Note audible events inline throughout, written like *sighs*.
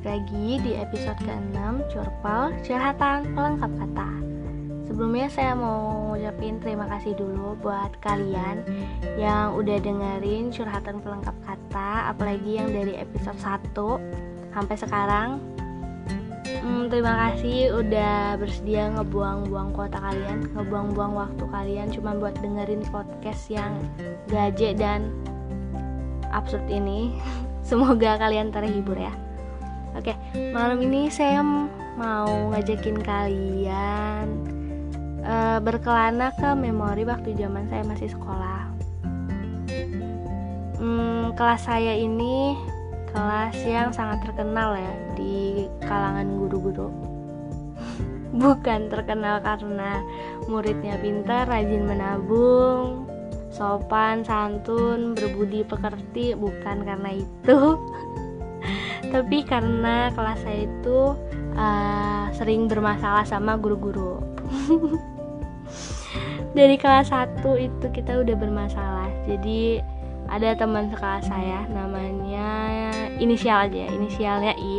balik lagi di episode ke-6 Curpal Curhatan Pelengkap Kata. Sebelumnya saya mau ngucapin terima kasih dulu buat kalian yang udah dengerin curhatan pelengkap kata Apalagi yang dari episode 1 sampai sekarang. Hmm, Terima kasih udah bersedia ngebuang-buang kuota kalian Ngebuang-buang waktu kalian cuma buat dengerin podcast yang gaje dan absurd ini. *laughs* Semoga kalian terhibur ya. Oke, malam ini saya mau ngajakin kalian uh, berkelana ke memori waktu zaman saya masih sekolah. Hmm, kelas saya ini kelas yang sangat terkenal ya di kalangan guru-guru. *laughs* Bukan terkenal karena muridnya pintar, rajin menabung, sopan, santun, berbudi pekerti bukan karena itu *laughs* tapi karena kelas saya itu uh, sering bermasalah sama guru-guru. *laughs* Dari kelas 1 itu kita udah bermasalah. Jadi ada teman sekelas saya namanya inisial aja ya, inisialnya I.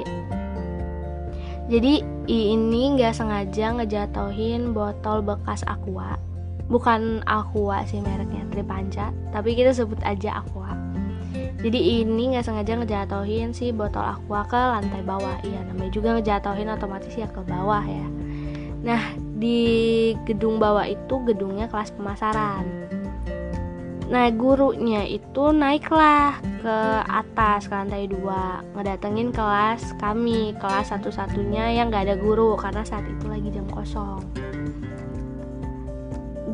Jadi I ini nggak sengaja ngejatohin botol bekas aqua. Bukan Aqua sih mereknya Tripanca. Tapi kita sebut aja Aqua jadi ini nggak sengaja ngejatohin si botol aqua ke lantai bawah. Iya namanya juga ngejatohin otomatis ya ke bawah ya. Nah di gedung bawah itu gedungnya kelas pemasaran. Nah gurunya itu naiklah ke atas ke lantai dua ngedatengin kelas kami kelas satu-satunya yang nggak ada guru karena saat itu lagi jam kosong.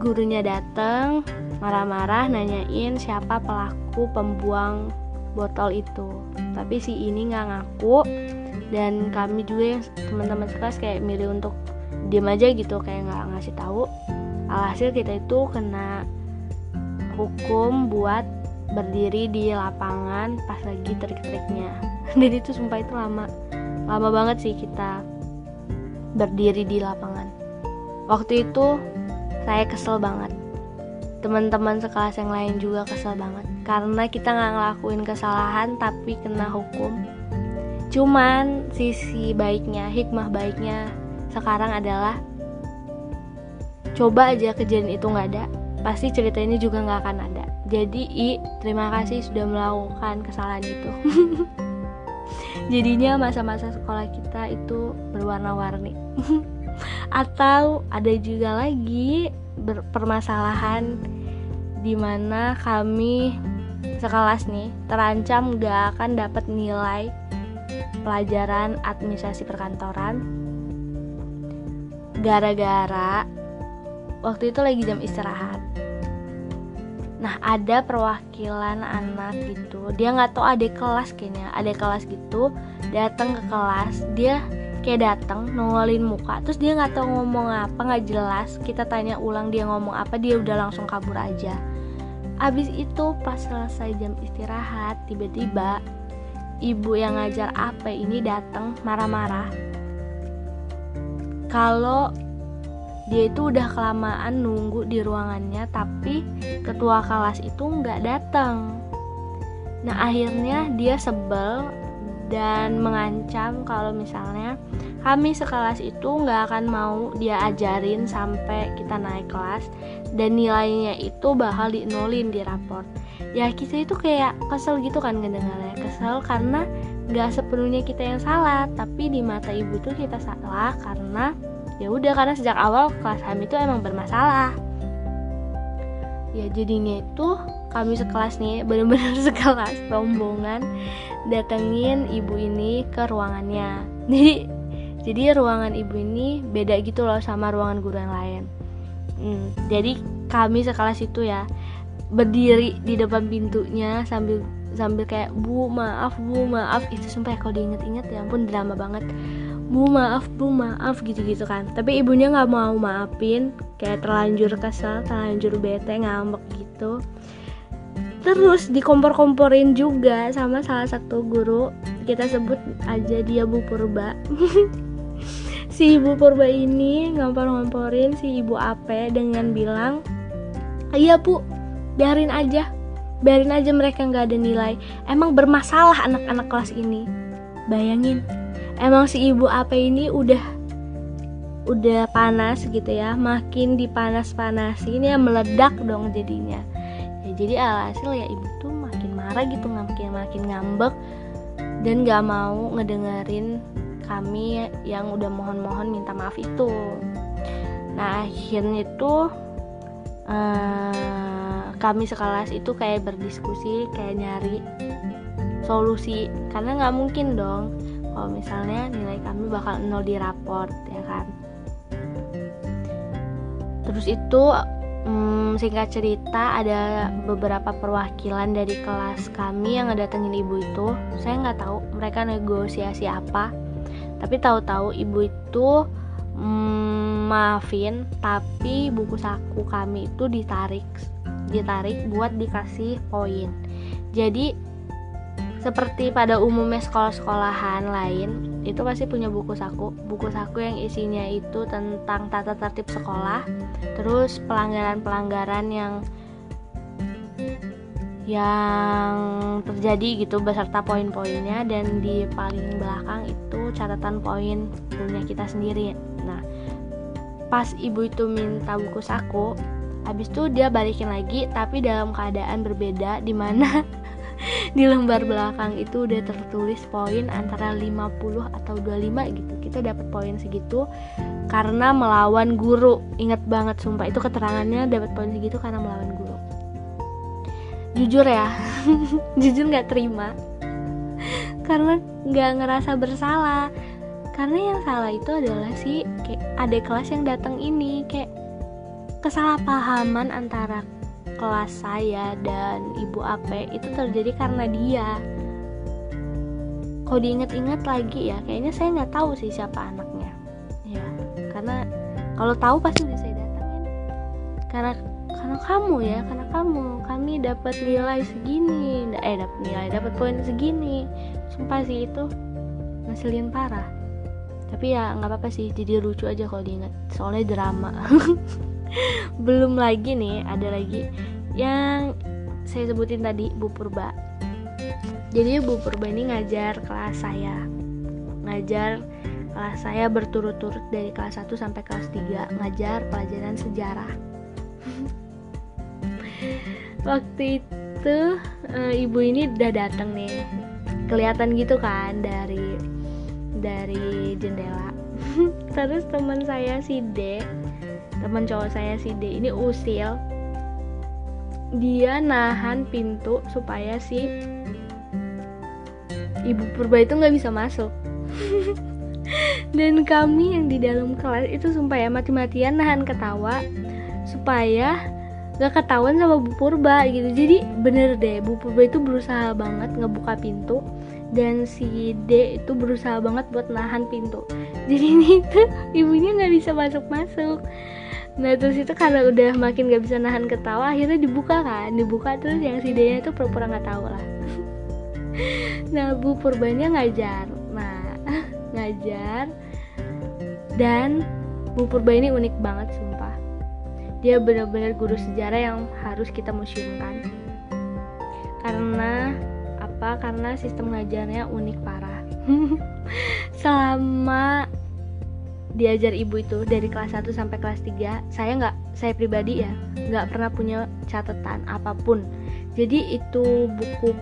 Gurunya datang marah-marah nanyain siapa pelaku pembuang botol itu. Tapi si ini nggak ngaku dan kami juga yang teman-teman sekelas kayak milih untuk diem aja gitu kayak nggak ngasih tahu. Alhasil kita itu kena hukum buat berdiri di lapangan pas lagi trik-triknya *laughs* dan itu sumpah itu lama lama banget sih kita berdiri di lapangan. Waktu itu saya kesel banget teman-teman sekelas yang lain juga kesel banget. Karena kita nggak ngelakuin kesalahan tapi kena hukum. Cuman sisi baiknya hikmah baiknya sekarang adalah coba aja kejadian itu nggak ada pasti cerita ini juga nggak akan ada. Jadi i terima kasih sudah melakukan kesalahan itu. *laughs* Jadinya masa-masa sekolah kita itu berwarna-warni. *laughs* Atau ada juga lagi permasalahan di mana kami sekelas nih terancam gak akan dapat nilai pelajaran administrasi perkantoran. Gara-gara waktu itu lagi jam istirahat. Nah ada perwakilan anak gitu dia nggak tahu ada kelas kayaknya. Ada kelas gitu datang ke kelas dia kayak datang nongolin muka terus dia nggak tahu ngomong apa nggak jelas kita tanya ulang dia ngomong apa dia udah langsung kabur aja. Abis itu pas selesai jam istirahat tiba-tiba ibu yang ngajar apa ini datang marah-marah. Kalau dia itu udah kelamaan nunggu di ruangannya tapi ketua kelas itu nggak datang nah akhirnya dia sebel dan mengancam kalau misalnya kami sekelas itu nggak akan mau dia ajarin sampai kita naik kelas dan nilainya itu bakal dinolin di raport. Ya kita itu kayak kesel gitu kan ngedengarnya. Kesel karena nggak sepenuhnya kita yang salah tapi di mata ibu tuh kita salah karena ya udah karena sejak awal kelas kami itu emang bermasalah. Ya jadinya itu kami sekelas nih bener-bener *laughs* sekelas rombongan datengin ibu ini ke ruangannya. *laughs* Jadi jadi ruangan ibu ini beda gitu loh sama ruangan guru yang lain. Hmm, jadi kami sekelas itu ya berdiri di depan pintunya sambil sambil kayak bu maaf bu maaf. Itu sumpah ya kalau diinget-inget ya ampun drama banget. Bu maaf bu maaf gitu-gitu kan. Tapi ibunya nggak mau maafin kayak terlanjur kesal terlanjur bete ngambek gitu terus dikompor-komporin juga sama salah satu guru. Kita sebut aja dia Bu Purba. *laughs* Si ibu purba ini ngompor-ngomporin si ibu Ape dengan bilang iya bu biarin aja. Biarin aja mereka nggak ada nilai. Emang bermasalah anak-anak kelas ini. Bayangin emang si ibu apa ini udah udah panas gitu ya. Makin dipanas-panasin ya meledak dong jadinya. ya jadi alhasil ya ibu tuh makin marah gitu makin makin ngambek dan gak mau ngedengerin kami yang udah mohon-mohon minta maaf itu. Nah akhirnya itu uh, kami sekelas itu kayak berdiskusi kayak nyari solusi. Karena nggak mungkin dong kalau misalnya nilai kami bakal nol di raport ya kan? Terus itu hmm, singkat cerita ada beberapa perwakilan dari kelas kami yang ngedatengin ibu itu. Saya nggak tahu mereka negosiasi apa. Tapi tahu-tahu ibu itu hmm, maafin tapi buku saku kami itu ditarik ditarik buat dikasih poin. Jadi seperti pada umumnya sekolah-sekolahan lain itu pasti punya buku saku. Buku saku yang isinya itu tentang tata tertib sekolah terus pelanggaran-pelanggaran yang yang terjadi gitu beserta poin-poinnya dan di paling belakang itu catatan poin punya kita sendiri. Nah pas ibu itu minta buku saku habis itu dia balikin lagi tapi dalam keadaan berbeda di mana *laughs* *laughs* di lembar belakang itu udah tertulis poin antara 50 atau 25 gitu. Kita dapat poin segitu karena melawan guru. Inget banget sumpah itu keterangannya dapat poin segitu karena melawan guru. Jujur ya *laughs* jujur nggak terima. *laughs* Karena nggak ngerasa bersalah. Karena yang salah itu adalah si kayak adik kelas yang datang ini kayak kesalahpahaman antara kelas saya dan ibu Ape itu terjadi karena dia. Kalau diinget-inget lagi ya kayaknya saya nggak tahu sih siapa anaknya. Ya karena kalau tahu pasti udah saya datangin. Karena karena kamu ya karena kamu. Kami dapat nilai segini eh dapat nilai dapat poin segini. Sumpah sih itu ngeselin parah. Tapi ya nggak apa-apa sih jadi lucu aja kalau diingat. Soalnya drama *laughs* *laughs* belum lagi nih ada lagi yang saya sebutin tadi Bu Purba. Jadi Bu Purba ini ngajar kelas saya. Ngajar kelas saya berturut-turut dari kelas 1 sampai kelas 3 ngajar pelajaran sejarah. *laughs* Waktu itu e, ibu ini udah dateng nih. Kelihatan gitu kan dari dari jendela. *laughs* Terus teman saya si D teman cowok saya si D ini usil. Dia nahan pintu supaya si ibu purba itu nggak bisa masuk. *laughs* Dan kami yang di dalam kelas itu sumpah ya mati-matian nahan ketawa supaya gak ketahuan sama Bu Purba gitu. Jadi bener deh Bu Purba itu berusaha banget ngebuka pintu dan si D itu berusaha banget buat nahan pintu. *laughs* Jadi ini tuh ibunya nggak bisa masuk-masuk nah terus itu karena udah makin gak bisa nahan ketawa akhirnya dibuka kan dibuka terus yang si D nya itu pura-pura nggak tahu lah. *laughs* Nah Bu Purbanya ngajar nah *laughs* ngajar dan Bu Purba ini unik banget sumpah. Dia benar-benar guru sejarah yang harus kita museumkan. Karena apa? Karena sistem ngajarnya unik parah. *laughs* Selama diajar ibu itu dari kelas 1 sampai kelas 3 saya nggak saya pribadi ya nggak pernah punya catatan apa pun. Jadi itu buku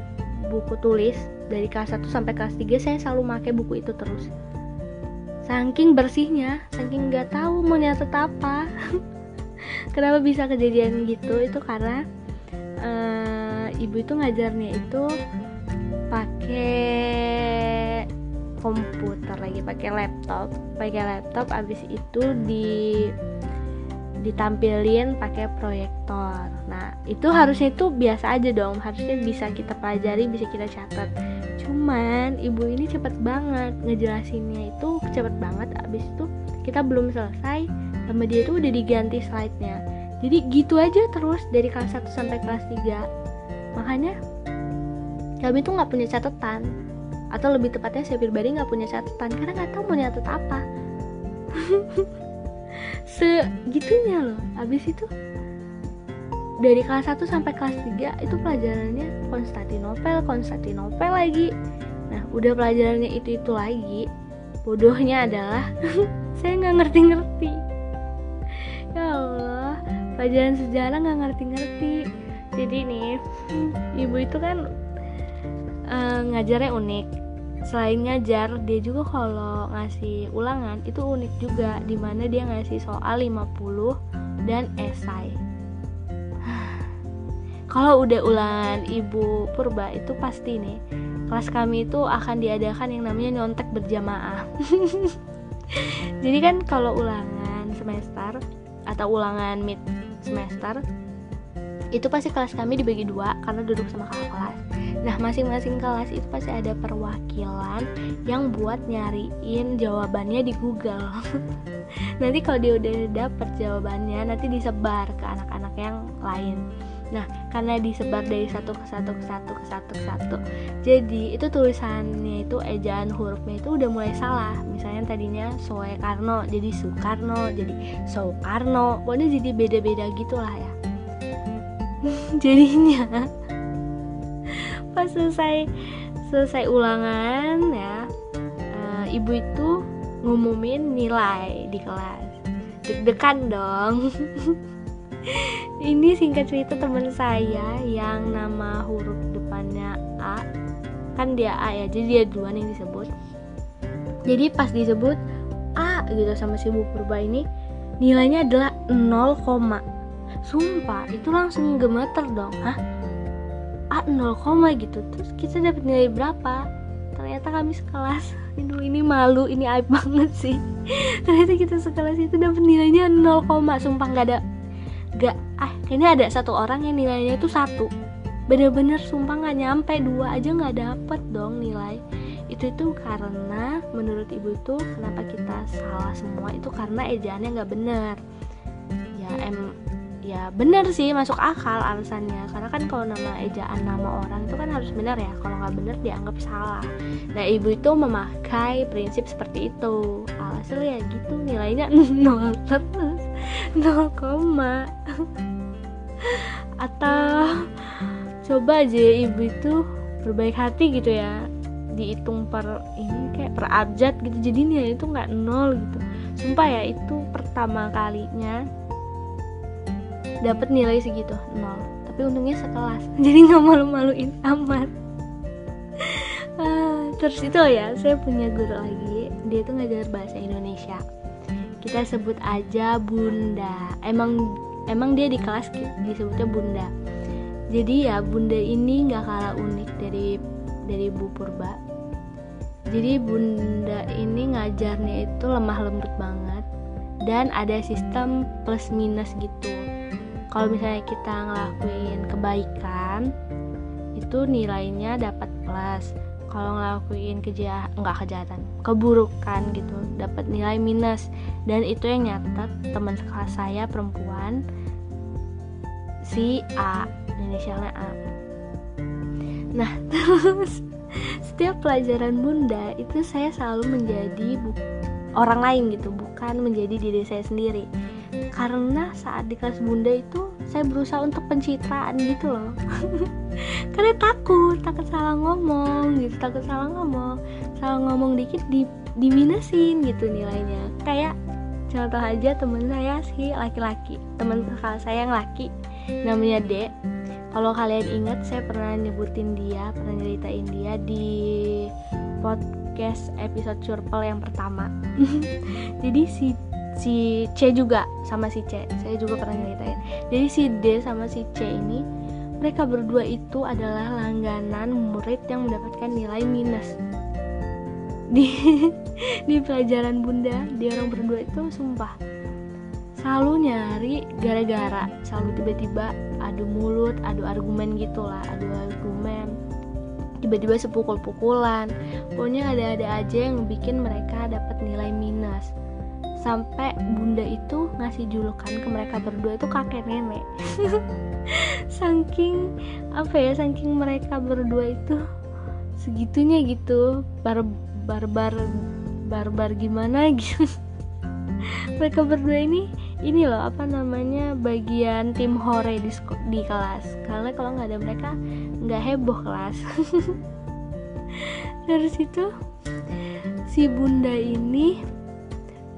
buku tulis dari kelas 1 sampai kelas 3 saya selalu pakai buku itu terus. Saking bersihnya saking nggak tahu mau nyatet apa. *laughs* Kenapa bisa kejadian gitu? Itu karena uh, ibu itu ngajarnya itu pakai komputer lagi pakai laptop. Pakai laptop abis itu di ditampilin pakai proyektor. Nah itu harusnya itu biasa aja dong. Harusnya bisa kita pelajari bisa kita catat. Cuman ibu ini cepet banget ngejelasinnya itu cepet banget. Abis itu kita belum selesai sama dia itu udah diganti slide-nya. Jadi gitu aja terus dari kelas 1 sampai kelas 3 makanya kami tuh nggak punya catatan atau lebih tepatnya saya pribadi nggak punya catatan karena nggak tahu mau nyatet apa. *laughs* Segitunya loh. Abis itu dari kelas 1 sampai kelas 3 itu pelajarannya Konstantinopel Konstantinopel lagi. Nah udah pelajarannya itu itu lagi bodohnya adalah *laughs* saya nggak ngerti-ngerti. Ya Allah pelajaran sejarah nggak ngerti-ngerti. Jadi nih ibu itu kan uh, ngajarnya unik selain ngajar dia juga kalau ngasih ulangan itu unik juga di mana dia ngasih soal 50 dan esai. *sighs* Kalau udah ulangan ibu purba itu pasti nih kelas kami itu akan diadakan yang namanya nyontek berjamaah. *laughs* Jadi kan kalau ulangan semester atau ulangan mid semester itu pasti kelas kami dibagi dua karena duduk sama kakak kelas Nah, masing-masing kelas itu pasti ada perwakilan yang buat nyariin jawabannya di Google. *laughs* nanti kalau dia udah dapet jawabannya, nanti disebar ke anak-anak yang lain. Nah, karena disebar dari satu ke satu ke satu ke satu ke satu, jadi itu tulisannya itu ejaan hurufnya itu udah mulai salah. Misalnya tadinya Soekarno jadi Soekarno, jadi Soekarno, pokoknya jadi beda-beda gitulah ya. *laughs* Jadinya pas selesai selesai ulangan ya. Uh, ibu itu ngumumin nilai di kelas. Deg-degan dong. *laughs* Ini singkat cerita teman saya yang nama huruf depannya A. Kan dia A ya jadi dia duluan yang disebut. Jadi pas disebut A gitu sama si Bu Purba ini nilainya adalah 0, sumpah itu langsung gemeter dong. Hah A 0, gitu. Terus kita dapat nilai berapa? Ternyata kami sekelas. *laughs* Aduh ini malu ini aib banget sih. *laughs* Ternyata kita sekelas itu dapat nilainya 0, sumpah nggak ada nggak ah kayaknya ada satu orang yang nilainya itu satu. Bener-bener sumpah nggak nyampe. Dua aja nggak dapet dong nilai. Itu itu karena menurut ibu itu kenapa kita salah semua? Itu karena ejaannya nggak bener. Ya em ya benar sih masuk akal alasannya. Karena kan kalau nama ejaan nama orang itu kan harus benar ya. Kalau nggak benar dianggap salah. Nah ibu itu memakai prinsip seperti itu. Alasan ya gitu nilainya *laughs* nol terus. Nol koma. Atau coba aja ibu itu berbaik hati gitu ya. Dihitung per ini kayak per abjad gitu. Jadi nilai itu nggak nol gitu. Sumpah ya itu pertama kalinya dapat nilai segitu nol. Tapi untungnya sekelas *laughs* jadi nggak malu-maluin amat. Uh, *laughs* terus itu ya saya punya guru lagi dia tuh ngajar bahasa Indonesia. Kita sebut aja bunda. Emang emang dia di kelas disebutnya bunda. Jadi ya bunda ini nggak kalah unik dari dari Bu Purba. Jadi bunda ini ngajarnya itu lemah lembut banget dan ada sistem plus minus gitu kalau misalnya kita ngelakuin kebaikan itu nilainya dapat plus. Kalau ngelakuin kejahat nggak kejahatan keburukan gitu dapat nilai minus. Dan itu yang nyatet teman sekelas saya perempuan si A inisialnya A. Nah *laughs* terus setiap pelajaran bunda itu saya selalu menjadi orang lain gitu bukan menjadi diri saya sendiri karena saat di kelas bunda itu saya berusaha untuk pencitraan gitu loh. *laughs* Karena takut takut salah ngomong gitu takut salah ngomong. Salah ngomong dikit di diminusin gitu nilainya. Kayak contoh aja temen saya si laki-laki. Temen kakak saya yang laki namanya D kalau kalian ingat saya pernah nyebutin dia pernah nyeritain dia di podcast episode curpel yang pertama. *laughs* Jadi si si C juga sama si C. Saya juga pernah nyeritain. Jadi si D sama si C ini mereka berdua itu adalah langganan murid yang mendapatkan nilai minus. Di *laughs* di pelajaran bunda di orang berdua itu sumpah selalu nyari gara-gara selalu tiba-tiba adu mulut adu argumen gitulah adu argumen. Tiba-tiba sepukul-pukulan. Pokoknya ada-ada aja yang bikin mereka dapat nilai minus sampai bunda itu ngasih julukan ke mereka berdua itu kakek nenek. *laughs* Saking apa ya saking mereka berdua itu segitunya gitu. Bar barbar barbar gimana gitu. *laughs* Mereka berdua ini ini loh apa namanya bagian tim hore di di kelas. Karena kalau nggak ada mereka nggak heboh kelas. *laughs* Dari situ si bunda ini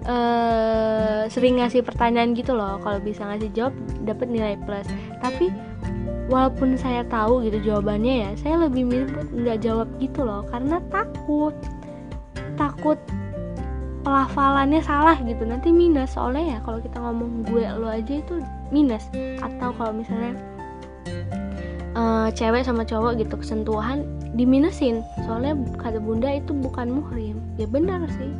uh, sering ngasih pertanyaan gitu loh kalau bisa ngasih jawab dapat nilai plus. Tapi walaupun saya tahu gitu jawabannya ya saya lebih milih buat nggak jawab gitu loh karena takut. Takut pelafalannya salah gitu nanti minus. Soalnya ya kalau kita ngomong gue lo aja itu minus. Atau kalau misalnya uh, cewek sama cowok gitu kesentuhan diminusin soalnya kata bunda itu bukan muhrim. Ya benar sih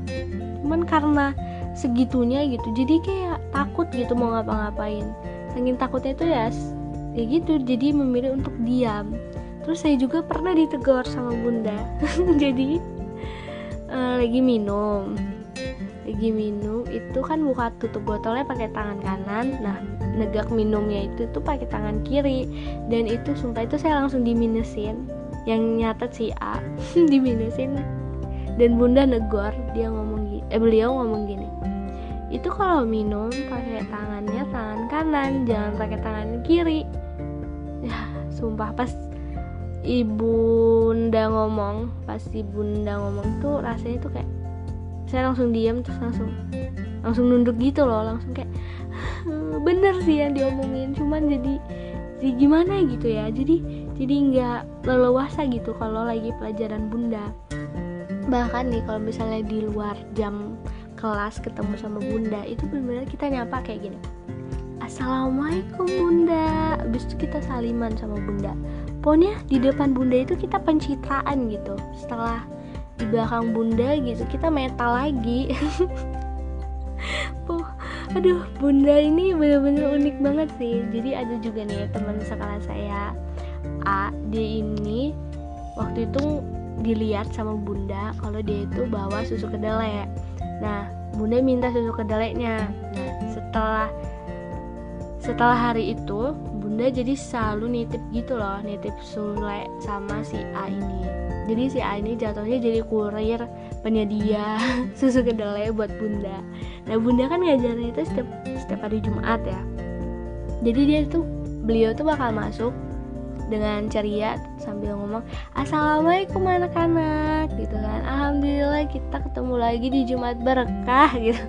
cuman karena segitunya gitu. Jadi kayak takut gitu mau ngapa-ngapain. Saking takutnya itu ya ya gitu. Jadi memilih untuk diam. Terus saya juga pernah ditegur sama bunda. *laughs* Jadi uh, lagi minum. Lagi minum itu kan buka tutup botolnya pakai tangan kanan. Nah negak minumnya itu tuh pakai tangan kiri. Dan itu sumpah itu saya langsung diminusin. Yang nyatet si A *laughs* diminusin. Dan bunda negor dia ngomong eh beliau ngomong gini itu kalau minum pakai tangannya tangan kanan jangan pakai tangan kiri. Ya sumpah pas ibunda ngomong pas ibunda ngomong tuh rasanya tuh kayak saya langsung diam terus langsung langsung nunduk gitu loh langsung kayak bener sih yang diomongin cuman jadi jadi gimana gitu ya jadi jadi nggak leluasa gitu kalau lagi pelajaran bunda bahkan nih kalau misalnya di luar jam kelas ketemu sama bunda itu benar-benar kita nyapa kayak gini. Assalamualaikum bunda. Abis itu kita saliman sama bunda. Pokoknya di depan bunda itu kita pencitraan gitu. Setelah di belakang bunda gitu kita metal lagi. *laughs* Oh, aduh bunda ini bener-bener unik banget sih. Jadi ada juga nih teman sekolah saya A dia ini waktu itu dilihat sama bunda kalau dia itu bawa susu kedelai. Nah bunda minta susu kedelainya. Nah setelah setelah hari itu bunda jadi selalu nitip gitu loh nitip sule sama si A ini. Jadi si A ini jatuhnya jadi kurir penyedia *laughs* susu kedelai buat bunda. Nah bunda kan ngajarin itu setiap setiap hari Jumat ya. Jadi dia tuh beliau tuh bakal masuk dengan ceria sambil ngomong assalamualaikum anak-anak gitu kan. Alhamdulillah kita ketemu lagi di Jumat berkah gitu.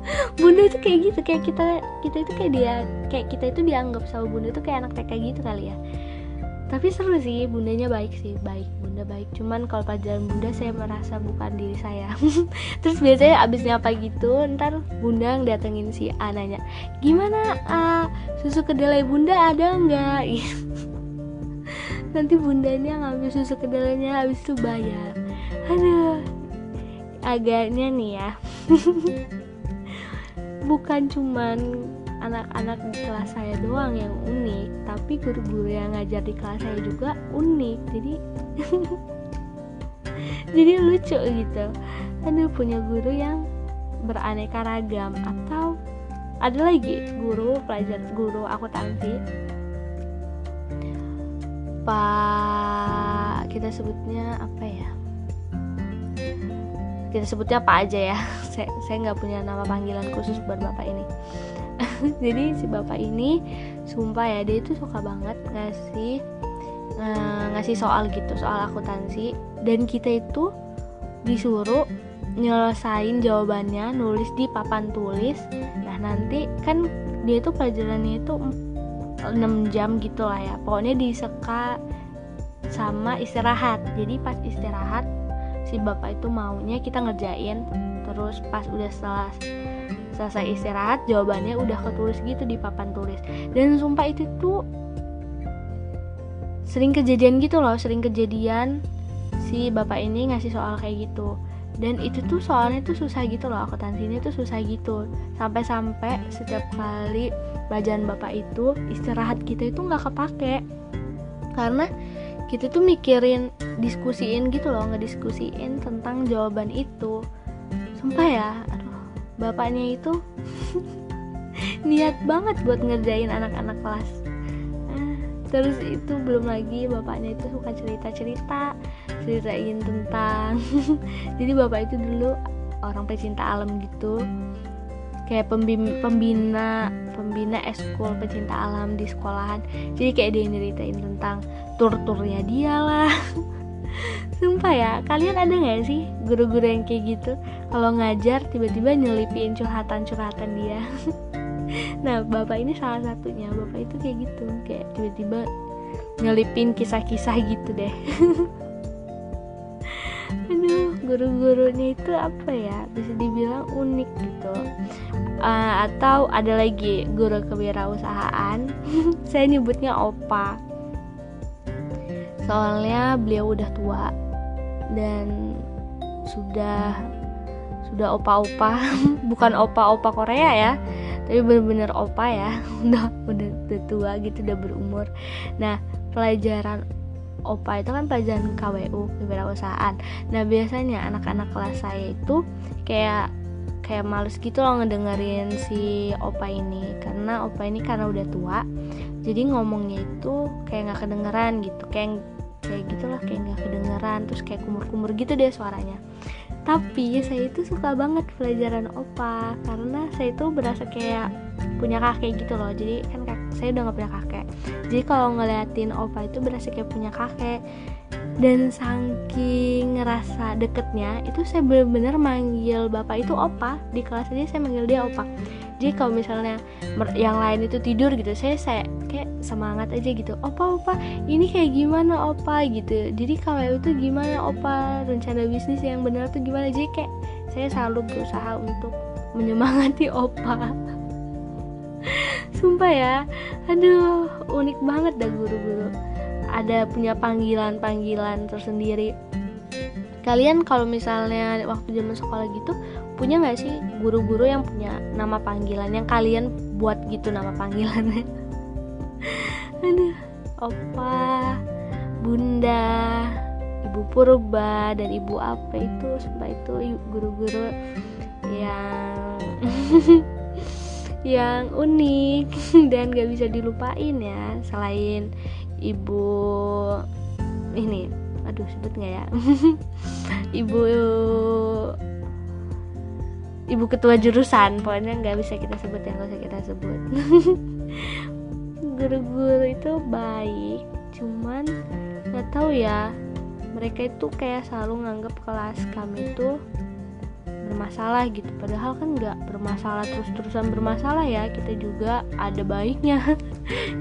*laughs* Bunda itu kayak gitu kayak kita kita itu kayak dia kayak kita itu dianggap sama bunda itu kayak anak TK gitu kali ya. Tapi seru sih bundanya baik sih baik bunda baik. Cuman kalau pelajaran bunda saya merasa bukan diri saya. *laughs* Terus biasanya abis nyapa gitu ntar bunda datengin si A nanya gimana A susu kedelai bunda ada nggak *laughs* nanti bundanya ngambil susu kedelainya habis itu bayar. Aduh agaknya nih ya. *laughs* Bukan cuman anak-anak di kelas saya doang yang unik tapi guru-guru yang ngajar di kelas saya juga unik. Jadi *laughs* jadi lucu gitu. Aduh punya guru yang beraneka ragam. Atau ada lagi guru pelajar guru akuntansi pak kita sebutnya apa ya? Kita sebutnya apa aja ya? *laughs* Saya saya nggak punya nama panggilan khusus buat bapak ini. *laughs* Jadi si bapak ini sumpah ya dia itu suka banget ngasih uh, ngasih soal gitu soal akuntansi. Dan kita itu disuruh nyelesain jawabannya nulis di papan tulis. Nah nanti kan dia itu pelajarannya itu 6 jam gitu lah ya. Pokoknya diseka sama istirahat. Jadi pas istirahat si bapak itu maunya kita ngerjain. Terus pas udah setelah selesai istirahat jawabannya udah ketulis gitu di papan tulis. Dan sumpah itu tuh sering kejadian gitu loh sering kejadian si bapak ini ngasih soal kayak gitu dan itu tuh soalnya tuh susah gitu loh akuntansinya tuh susah gitu. Sampai-sampai setiap kali pelajaran bapak itu istirahat kita itu nggak kepake. Karena kita tuh mikirin diskusiin gitu loh ngediskusiin tentang jawaban itu. Sumpah ya bapaknya itu *laughs* niat banget buat ngerjain anak-anak kelas terus itu belum lagi bapaknya itu suka cerita-cerita ceritain tentang *laughs* jadi bapak itu dulu orang pecinta alam gitu. Kayak pembina pembina pembina eskul pecinta alam di sekolahan. Jadi kayak dia nyeritain tentang tur-turnya dia lah. *laughs* Sumpah ya kalian ada nggak sih guru-guru yang kayak gitu? Kalau ngajar tiba-tiba nyelipin curhatan-curhatan dia *laughs* nah bapak ini salah satunya. Bapak itu kayak gitu kayak tiba-tiba nyelipin kisah-kisah gitu deh. *laughs* Aduh guru-gurunya itu apa ya? Bisa dibilang unik gitu. Uh, atau ada lagi guru kewirausahaan. *laughs* Saya nyebutnya opa. Soalnya beliau udah tua dan sudah sudah opa-opa. *laughs* Bukan opa-opa Korea ya tapi bener-bener opa ya *laughs* udah udah, tua gitu udah berumur. Nah pelajaran OPA itu kan pelajaran KWU kewirausahaan. Nah biasanya anak-anak kelas saya itu kayak kayak males gitu loh ngedengerin si opa ini. Karena opa ini karena udah tua jadi ngomongnya itu kayak nggak kedengeran gitu. Kayak kayak gitulah kayak nggak kedengeran terus kayak kumur-kumur gitu deh suaranya tapi saya itu suka banget pelajaran opa karena saya itu berasa kayak punya kakek gitu loh. Jadi kan saya udah gak punya kakek. Jadi kalau ngeliatin opa itu berasa kayak punya kakek. Dan saking ngerasa deketnya itu saya bener-bener manggil bapak itu opa. Di kelas aja saya manggil dia opa jadi kalau misalnya yang lain itu tidur gitu saya saya kayak semangat aja gitu. Opa opa ini kayak gimana opa? gitu. Jadi kalau itu gimana opa? Rencana bisnis yang benar tuh gimana? Jadi kayak saya selalu berusaha untuk menyemangati *laughs* opa. Sumpah ya aduh unik banget dah guru-guru. Ada punya panggilan-panggilan tersendiri kalian kalau misalnya waktu zaman sekolah gitu punya nggak sih guru-guru yang punya nama panggilan yang kalian buat gitu nama panggilannya? *laughs* Aduh opa bunda ibu purba dan ibu apa itu sumpah itu guru-guru yang *laughs* yang unik *laughs* dan gak bisa dilupain ya selain ibu ini aduh sebut nggak ya? *laughs* Ibu ibu ketua jurusan pokoknya nggak bisa kita sebut yang nggak usah kita sebut. *laughs* Guru-guru itu baik cuman nggak tahu ya mereka itu kayak selalu nganggap kelas kami itu bermasalah gitu. Padahal kan nggak bermasalah terus-terusan bermasalah ya kita juga ada baiknya. *laughs*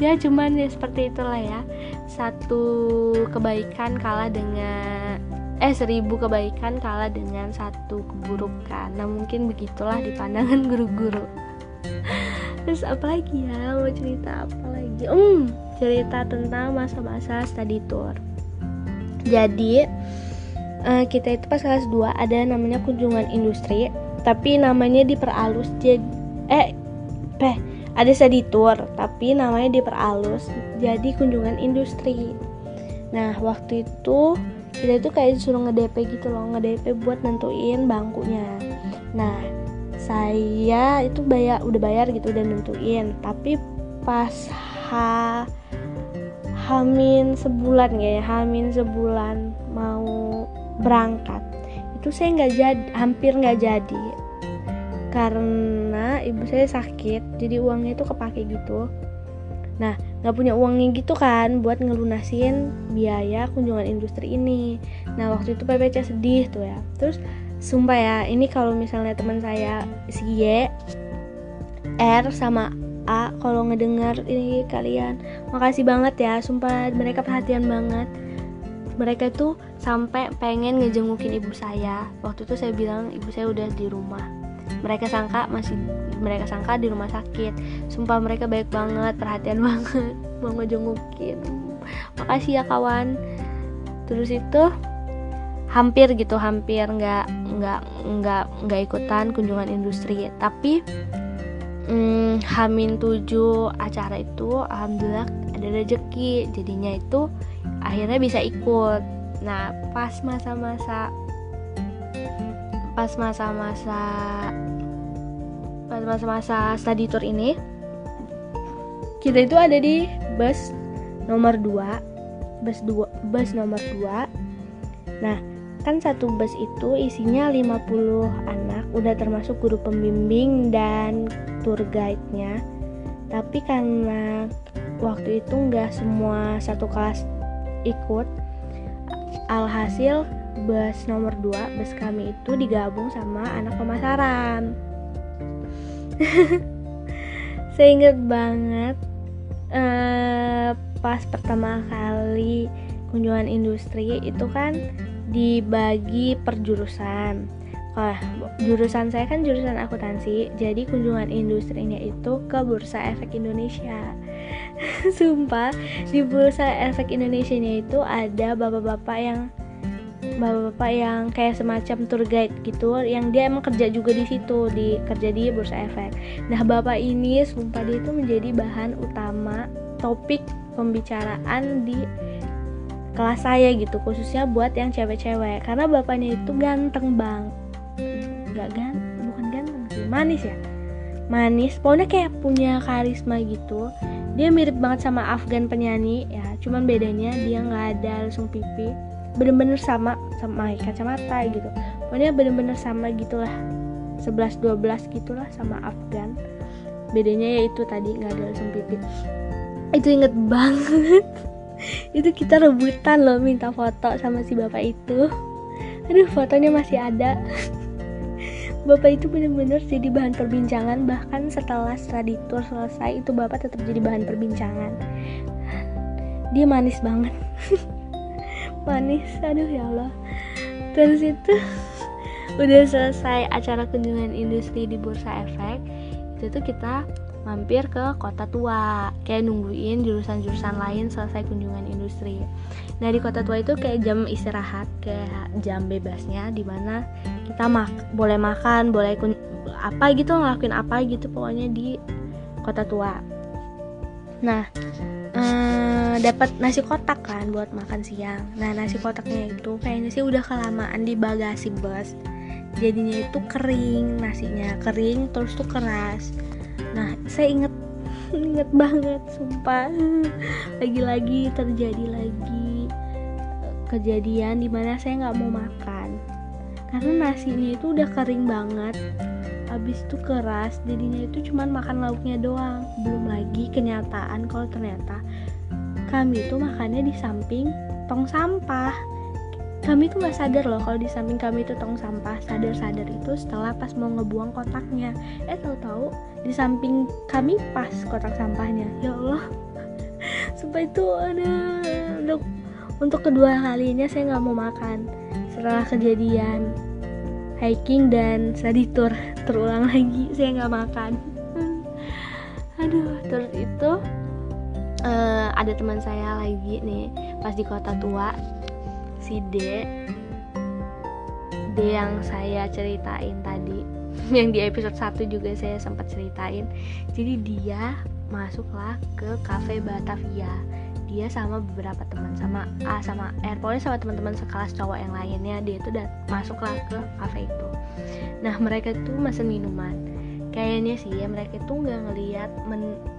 Ya cuman ya seperti itulah ya. Satu kebaikan kalah dengan eh seribu kebaikan kalah dengan satu keburukan. Nah mungkin begitulah di pandangan guru-guru. *laughs* Terus apa lagi ya? Mau cerita apa lagi? Um cerita tentang masa-masa study tour. Jadi uh, kita itu pas kelas 2 ada namanya kunjungan industri tapi namanya diperalus jadi eh peh ada study tour tapi namanya diperalus jadi kunjungan industri. Nah waktu itu kita itu kayak disuruh nge-DP gitu loh nge-DP buat nentuin bangkunya. Nah saya itu bayar udah bayar gitu udah nentuin. Tapi pas ha hamin sebulan ya hamin sebulan mau berangkat. Itu saya nggak jadi hampir nggak jadi. Karena ibu saya sakit jadi uangnya itu kepake gitu. Nah nggak punya uangnya gitu kan buat ngelunasin biaya kunjungan industri ini. Nah waktu itu PPC sedih tuh ya. Terus sumpah ya ini kalau misalnya teman saya si Y R sama A kalau ngedengar ini kalian makasih banget ya. Sumpah mereka perhatian banget. Mereka tuh sampai pengen ngejengukin ibu saya. Waktu itu saya bilang ibu saya udah di rumah. Mereka sangka masih mereka sangka di rumah sakit. Sumpah mereka baik banget perhatian *laughs* banget mau ngejengukin. Makasih ya kawan. Terus itu hampir gitu hampir nggak nggak nggak nggak ikutan kunjungan industri. Tapi hmm, Hamin tujuh acara itu alhamdulillah ada rezeki jadinya itu akhirnya bisa ikut nah pas masa-masa pas masa-masa pas masa-masa study tour ini kita itu ada di bus nomor 2 bus 2 bus nomor 2 nah kan satu bus itu isinya 50 anak udah termasuk guru pembimbing dan tour guide-nya. Tapi karena waktu itu nggak semua satu kelas ikut alhasil bus nomor 2 bus kami itu digabung sama anak pemasaran *laughs* saya banget uh, pas pertama kali kunjungan industri itu kan dibagi per jurusan Wah, jurusan saya kan jurusan akuntansi, jadi kunjungan industrinya itu ke Bursa Efek Indonesia. *laughs* Sumpah, di Bursa Efek Indonesia itu ada bapak-bapak yang bapak-bapak yang kayak semacam tour guide gitu yang dia emang kerja juga di situ di kerja di bursa efek. Nah bapak ini sumpah dia itu menjadi bahan utama topik pembicaraan di kelas saya gitu khususnya buat yang cewek-cewek. Karena bapaknya itu ganteng bang. Nggak ganteng bukan ganteng sih manis ya? Manis pokoknya kayak punya karisma gitu dia mirip banget sama Afgan penyanyi ya. Cuman bedanya dia nggak ada langsung pipi. Bener-bener sama sama kacamata gitu. Pokoknya bener-bener sama gitulah. 11-12 gitulah sama Afgan. Bedanya yaitu tadi nggak ada langsung pipi. Itu inget banget. *laughs* Itu kita rebutan loh minta foto sama si bapak itu. Aduh fotonya masih ada *laughs* bapak itu bener-bener jadi bahan perbincangan bahkan setelah study tour selesai itu bapak tetap jadi bahan perbincangan. Dia manis banget. *laughs* Manis aduh ya Allah. Terus itu udah selesai acara kunjungan industri di Bursa Efek itu tuh kita mampir ke kota tua kayak nungguin jurusan-jurusan lain selesai kunjungan industri. Nah di kota tua itu kayak jam istirahat kayak jam bebasnya di mana kita mak boleh makan boleh kun apa gitu ngelakuin apa gitu pokoknya di kota tua. Nah eh, dapat nasi kotak kan buat makan siang. Nah nasi kotaknya itu kayaknya sih udah kelamaan di bagasi bus jadinya itu kering nasinya kering terus tuh keras nah saya inget *laughs* inget banget sumpah. Lagi-lagi terjadi lagi eh, kejadian di mana saya nggak mau makan. Karena nasinya itu udah kering banget. Habis itu keras jadinya itu cuman makan lauknya doang. Belum lagi kenyataan kalau ternyata kami itu makannya di samping tong sampah kami tuh nggak sadar loh kalau di samping kami itu tong sampah sadar-sadar itu setelah pas mau ngebuang kotaknya. Eh tahu-tahu di samping kami pas kotak sampahnya. Ya Allah. *laughs* Supaya itu ada untuk untuk kedua kalinya saya nggak mau makan setelah kejadian hiking dan study terulang lagi. *laughs* Saya nggak makan. *laughs* Aduh terus itu uh, ada teman saya lagi nih pas di kota tua si D. D yang saya ceritain tadi. *laughs* Yang di episode 1 juga saya sempat ceritain. Jadi dia masuklah ke cafe Batavia. Dia sama beberapa teman sama A sama R. Pokoknya sama teman-teman sekelas cowok yang lainnya dia itu udah masuklah ke cafe itu. Nah mereka itu mesen minuman. Kayaknya sih ya mereka itu nggak ngelihat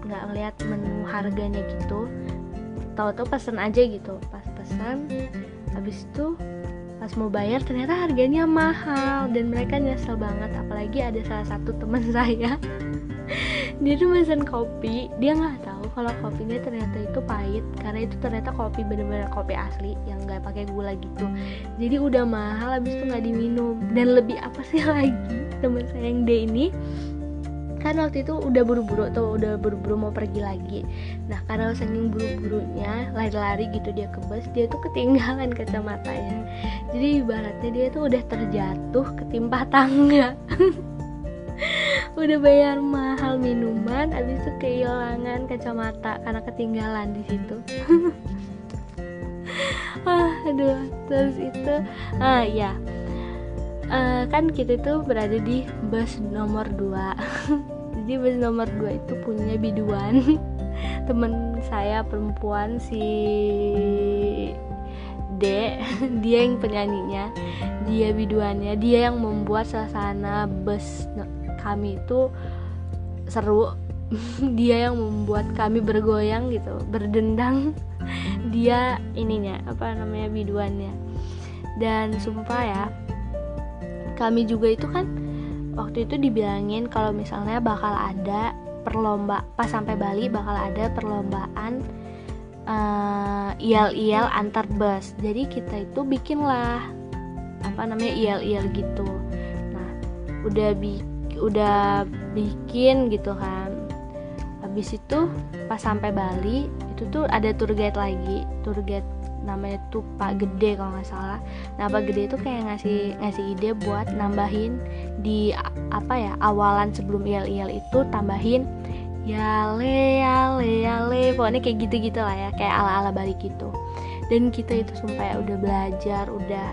nggak ngelihat menu harganya gitu. Tahu-tahu pesen aja gitu. Pas pesan habis itu pas mau bayar ternyata harganya mahal dan mereka nyesel banget. Apalagi ada salah satu teman *laughs* saya. Dia tuh pesan kopi. Dia nggak tahu kalau kopinya ternyata itu pahit karena itu ternyata kopi bener-bener kopi asli yang nggak pakai gula gitu. Jadi udah mahal habis itu nggak diminum. Dan lebih apa sih *laughs* lagi teman saya yang D ini kan waktu itu udah buru-buru tuh udah buru-buru mau pergi lagi. Nah karena saking buru-burunya lari-lari gitu dia ke bus dia tuh ketinggalan kacamatanya. Jadi ibaratnya dia tuh udah terjatuh ketimpa tangga. *laughs* Udah bayar mahal minuman abis itu kehilangan kacamata karena ketinggalan di situ. *laughs* Ah aduh terus itu ah ya uh, kan kita itu berada di bus nomor 2 *laughs* jadi bus nomor 2 itu punya biduan. *laughs* Temen saya perempuan si D *laughs* dia yang penyanyinya. Dia biduannya dia yang membuat suasana bus kami itu seru. Dia yang membuat kami bergoyang gitu berdendang. Dia ininya apa namanya biduannya. Dan sumpah ya kami juga itu kan waktu itu dibilangin kalau misalnya bakal ada perlomba pas sampai Bali bakal ada perlombaan uh, ial-ial antar bus. Jadi kita itu bikinlah apa namanya ial-ial gitu. Nah udah bi udah bikin gitu kan. Habis itu pas sampai Bali itu tuh ada tour guide lagi tour guide namanya tuh Pak Gede kalau nggak salah. Nah Pak Gede itu kayak ngasih ngasih ide buat nambahin di apa ya awalan sebelum ial-ial itu tambahin yale yale yale. Pokoknya kayak gitu-gitu lah ya kayak ala-ala balik gitu. Dan kita itu sumpah ya udah belajar udah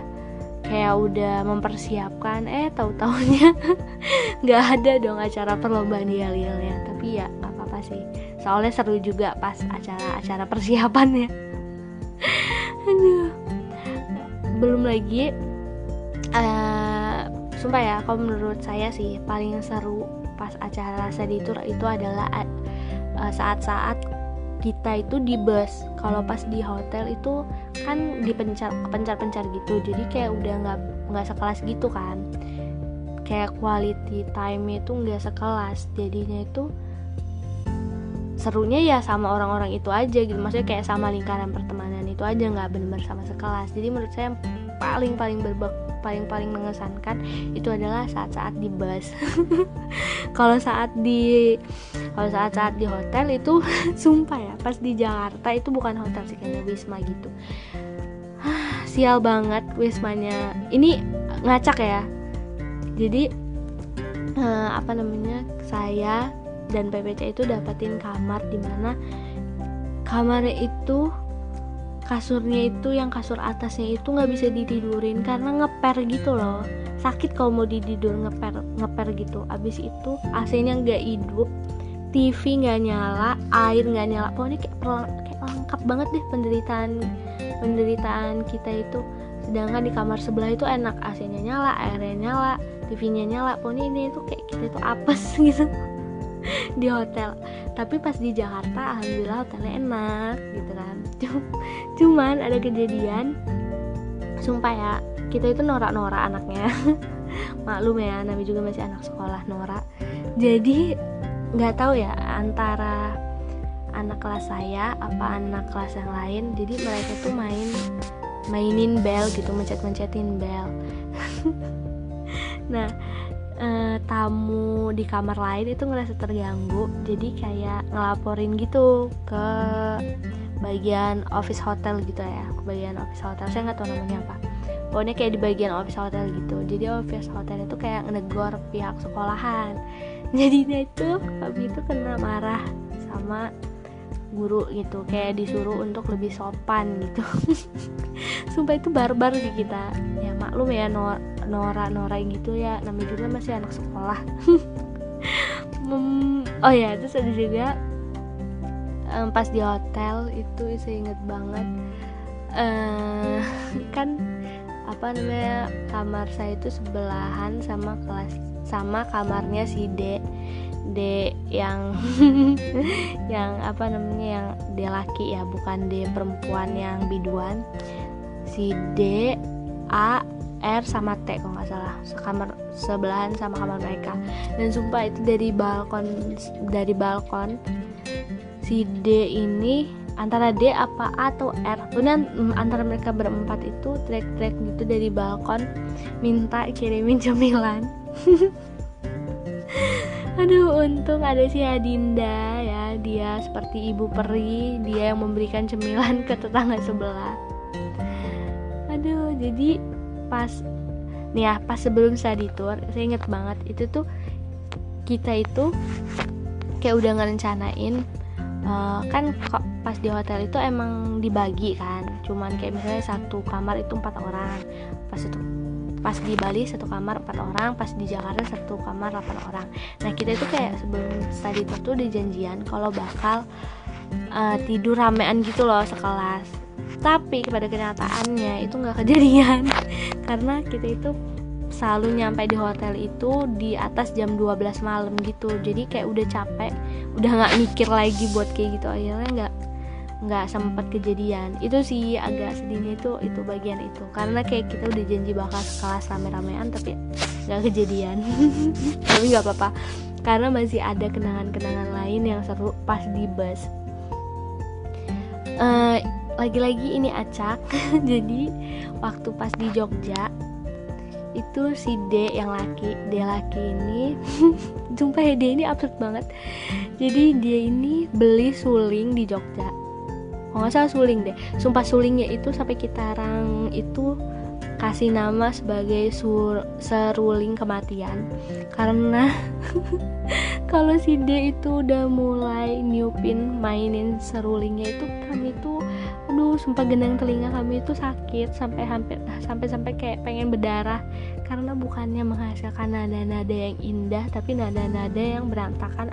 kayak udah mempersiapkan. Eh tahu taunya *laughs* nggak ada dong acara perlombaan yal-yalnya tapi ya nggak apa-apa sih. Soalnya seru juga pas acara-acara persiapannya belum lagi uh, sumpah ya kalau menurut saya sih paling seru pas acara study tour itu adalah uh, saat-saat kita itu di bus. Kalau pas di hotel itu kan dipencar pencar-pencar gitu. Jadi kayak udah nggak nggak sekelas gitu kan. Kayak quality time itu nggak sekelas. Jadinya itu serunya ya sama orang-orang itu aja gitu. Maksudnya kayak sama lingkaran pertemanan itu aja nggak benar-benar sama sekelas jadi menurut saya paling paling berbak paling-paling mengesankan itu adalah saat-saat di bus. *laughs* kalau saat di kalau saat-saat di hotel itu *laughs* sumpah ya, pas di Jakarta itu bukan hotel sih kayaknya wisma gitu. Sial banget wismanya. Ini ngacak ya. Jadi uh, apa namanya? Saya dan PPC itu dapetin kamar di mana kamarnya itu kasurnya itu yang kasur atasnya itu nggak bisa ditidurin karena ngeper gitu loh. Sakit kalau mau ditidur ngeper ngeper gitu. Abis itu AC-nya nggak hidup TV nggak nyala air nggak nyala. Pokoknya kayak, kayak lengkap banget deh penderitaan penderitaan kita itu. Sedangkan di kamar sebelah itu enak AC-nya nyala airnya nyala TV-nya nyala. Pokoknya ini itu kayak kita itu apes *laughs* gitu *laughs* di hotel. Tapi pas di Jakarta alhamdulillah hotelnya enak gitu kan. *laughs* Cuman ada kejadian sumpah ya kita itu norak-norak anaknya. *laughs* Maklum ya Nabi juga masih anak sekolah norak. Jadi nggak tahu ya antara anak kelas saya apa anak kelas yang lain. Jadi mereka tuh main mainin bel gitu mencet-mencetin bel. Nah eh, tamu di kamar lain itu ngerasa terganggu. Jadi kayak ngelaporin gitu ke bagian office hotel gitu ya. Ke bagian office hotel. Saya nggak tahu namanya apa. Pokoknya kayak di bagian office hotel gitu. Jadi office hotel itu kayak negor pihak sekolahan. *laughs* Jadinya itu kami itu kena marah sama guru gitu. Kayak disuruh untuk lebih sopan gitu. *laughs* Sumpah itu barbar sih kita. Ya maklum ya Nora Nora Nora gitu ya. Namanya juga masih anak sekolah. *laughs* Oh ya terus ada juga um, pas di hotel itu saya inget banget uh, *laughs* kan apa namanya kamar saya itu sebelahan sama kelas sama kamarnya si D. D yang *laughs* yang apa namanya yang D laki ya bukan D perempuan yang biduan. Si D A R sama T kalau nggak salah. Sekamar sebelahan sama kamar mereka. Dan sumpah itu dari balkon dari balkon si D ini antara D apa A atau R. Kemudian mm, antara mereka berempat itu trek-trek gitu dari balkon minta kirimin cemilan. *laughs* Aduh untung ada si Adinda ya. Dia seperti ibu peri. Dia yang memberikan cemilan ke tetangga sebelah. Aduh jadi pas nih ya pas sebelum saya tour saya inget banget itu tuh kita itu kayak udah ngerencanain uh, kan kok pas di hotel itu emang dibagi kan cuman kayak misalnya satu kamar itu empat orang pas itu pas di Bali satu kamar empat orang pas di Jakarta satu kamar delapan orang. Nah kita itu kayak sebelum study tour tuh udah janjian kalau bakal uh, tidur ramean gitu loh sekelas tapi pada kenyataannya itu nggak kejadian. *laughs* Karena kita itu selalu nyampe di hotel itu di atas jam 12 malam gitu. Jadi kayak udah capek udah nggak mikir lagi buat kayak gitu. Akhirnya nggak nggak sempat kejadian. Itu sih agak sedihnya itu itu bagian itu. Karena kayak kita udah janji bakal sekelas rame-ramean tapi nggak kejadian. *laughs* Tapi nggak apa-apa. Karena masih ada kenangan-kenangan lain yang seru pas di bus. Uh, lagi-lagi ini acak. *laughs* Jadi waktu pas di Jogja itu si D yang laki D laki ini *laughs* sumpah ya dia ini absurd banget. Jadi dia ini beli suling di Jogja. Kalau nggak salah suling deh. Sumpah sulingnya itu sampai kita orang itu kasih nama sebagai sur seruling kematian. Karena *laughs* kalau si D itu udah mulai nyupin mainin serulingnya itu kami tuh aduh sumpah gendang telinga kami itu sakit sampai hampir sampai sampai kayak pengen berdarah. Karena bukannya menghasilkan nada-nada yang indah tapi nada-nada yang berantakan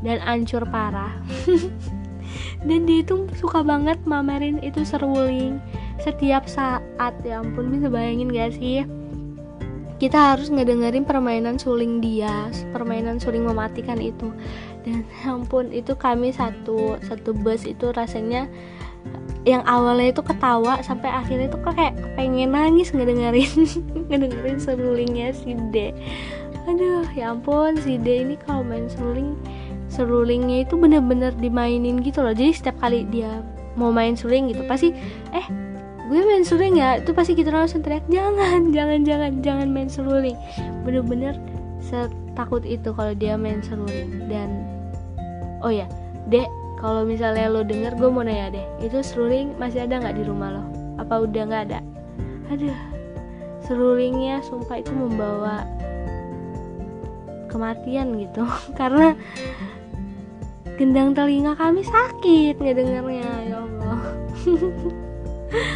dan ancur parah. *laughs* Dan dia itu suka banget mamerin itu seruling. Setiap saat ya ampun bisa bayangin gak sih? Kita harus ngedengerin permainan suling dia permainan suling mematikan itu. Dan *laughs* ampun itu kami satu satu bus itu rasanya yang awalnya itu ketawa sampai akhirnya itu kayak pengen nangis ngedengerin *laughs* ngedengerin serulingnya si D. Aduh ya ampun si D ini kalau main seruling serulingnya itu bener-bener dimainin gitu loh. Jadi setiap kali dia mau main suling gitu pasti eh gue main suling ya itu pasti kita langsung teriak jangan *laughs* jangan jangan jangan main seruling. Bener-bener setakut itu kalau dia main seruling. Dan oh ya dek kalau misalnya lo denger gue mau nanya deh. Itu seruling masih ada nggak di rumah lo? Apa udah nggak ada? Aduh serulingnya sumpah itu membawa kematian gitu. *laughs* Karena gendang telinga kami sakit ngedengarnya ya Allah. *laughs*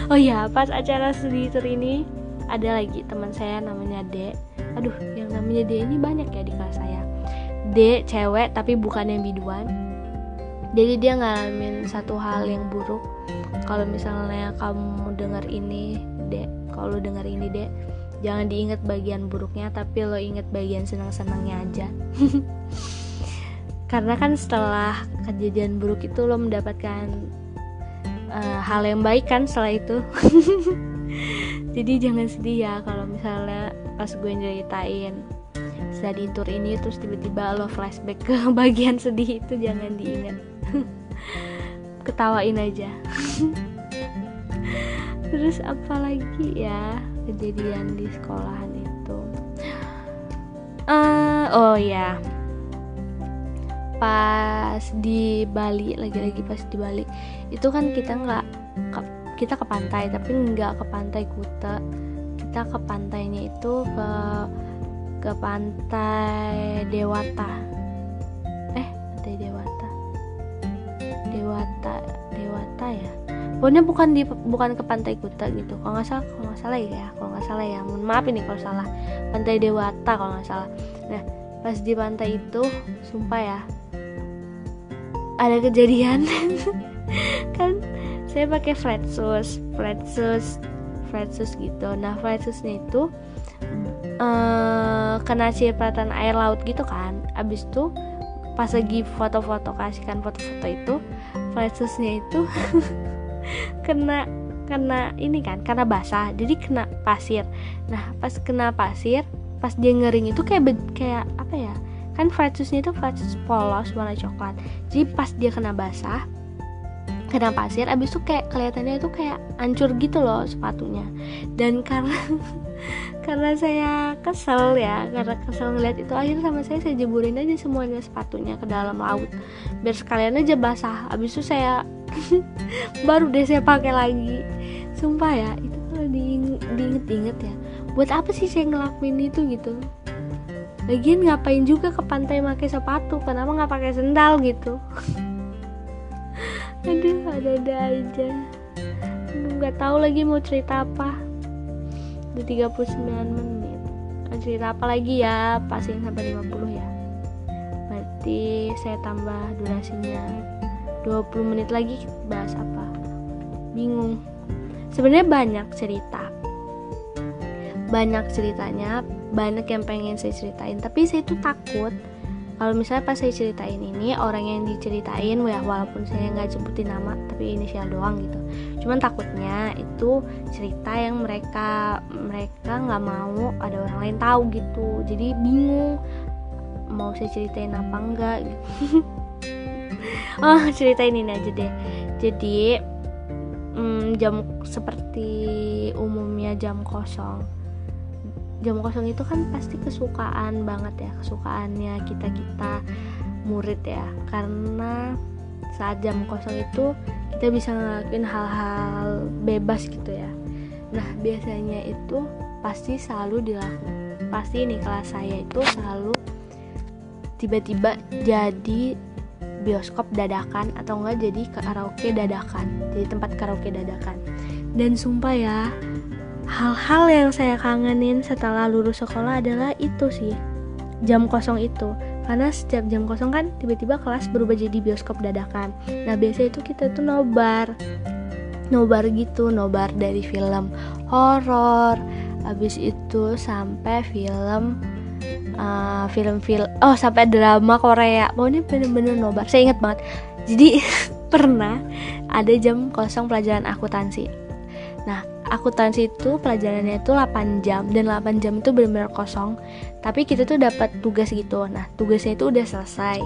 Oh ya pas acara tour ini ada lagi teman saya namanya D aduh yang namanya D ini banyak ya di kelas saya. D cewek tapi bukan yang biduan jadi dia ngalamin satu hal yang buruk. Kalau misalnya kamu dengar ini D kalau dengar ini D jangan diingat bagian buruknya tapi lo inget bagian senang-senangnya aja. *laughs* Karena kan setelah kejadian buruk itu lo mendapatkan uh, hal yang baik kan setelah itu. *laughs* Jadi jangan sedih ya kalau misalnya pas gue nyeritain di tour ini terus tiba-tiba lo flashback ke *laughs* bagian sedih itu jangan diingat *laughs* ketawain aja. *laughs* Terus apalagi ya kejadian di sekolahan itu? Uh, oh ya pas di Bali lagi-lagi pas di Bali itu kan kita nggak kita ke pantai tapi nggak ke pantai Kuta. Kita ke pantainya itu ke ke pantai Dewata Dewata Dewata ya? Pokoknya bukan di bukan ke pantai Kuta gitu. Kalau nggak salah kalau nggak salah ya kalau nggak salah ya. Mohon maaf ini kalau salah. Pantai Dewata kalau nggak salah. Nah pas di pantai itu sumpah ya ada kejadian. *laughs* Kan saya pakai flat shoes flat shoes flat shoes gitu. Nah flat shoesnya itu uh, kena cipratan air laut gitu kan. Abis itu pas lagi foto-foto kasihkan foto-foto itu shoesnya itu *laughs* kena kena ini kan karena basah. Jadi kena pasir. Nah pas kena pasir pas dia ngering itu kayak kayak apa ya? Kan flatsusnya itu flatsus polos warna coklat. Jadi pas dia kena basah kena pasir abis itu kayak kelihatannya itu kayak hancur gitu loh sepatunya. Dan karena *laughs* karena saya kesel ya karena kesel ngeliat itu akhirnya sama saya saya jeburin aja semuanya sepatunya ke dalam laut. Biar sekalian aja basah. Abis itu saya *laughs* baru deh saya pakai lagi. Sumpah ya itu kalau diinget-inget ya. Buat apa sih saya ngelakuin itu gitu? Lagian ngapain juga ke pantai pakai sepatu? Kenapa nggak pakai sendal gitu *laughs* aduh ada-ada aja. Nggak tahu lagi mau cerita apa. Di 39 menit. Cerita apa lagi ya? Pasin sampai 50 ya. Berarti saya tambah durasinya. 20 menit lagi bahas apa? Bingung. Sebenarnya banyak cerita. Banyak ceritanya banyak yang pengen saya ceritain. Tapi saya tuh takut kalau misalnya pas saya ceritain ini orang yang diceritain ya walaupun saya nggak sebutin nama tapi inisial doang gitu. Cuman takutnya itu cerita yang mereka mereka nggak mau ada orang lain tahu gitu. Jadi bingung mau saya ceritain apa enggak gitu. *laughs* Oh ceritain ini aja deh. Jadi jam-jam seperti umumnya jam kosong jam kosong itu kan pasti kesukaan banget ya kesukaannya kita kita murid ya. Karena saat jam kosong itu kita bisa ngelakuin hal-hal bebas gitu ya. Nah biasanya itu pasti selalu dilakukan pasti nih kelas saya itu selalu tiba-tiba jadi bioskop dadakan atau enggak jadi karaoke dadakan jadi tempat karaoke dadakan. Dan sumpah ya hal-hal yang saya kangenin setelah lulus sekolah adalah itu sih. Jam kosong itu. Karena setiap jam kosong kan tiba-tiba kelas berubah jadi bioskop dadakan. Nah biasa itu kita tuh nobar. Nobar gitu nobar dari film horor. Habis itu sampai film uh, film-film oh sampai drama Korea. Pokoknya bener-bener nobar. Saya ingat banget. Jadi *laughs* pernah ada jam kosong pelajaran akuntansi. Nah akuntansi itu pelajarannya itu 8 jam dan 8 jam itu benar-benar kosong. Tapi kita tuh dapat tugas gitu. Nah tugasnya itu udah selesai.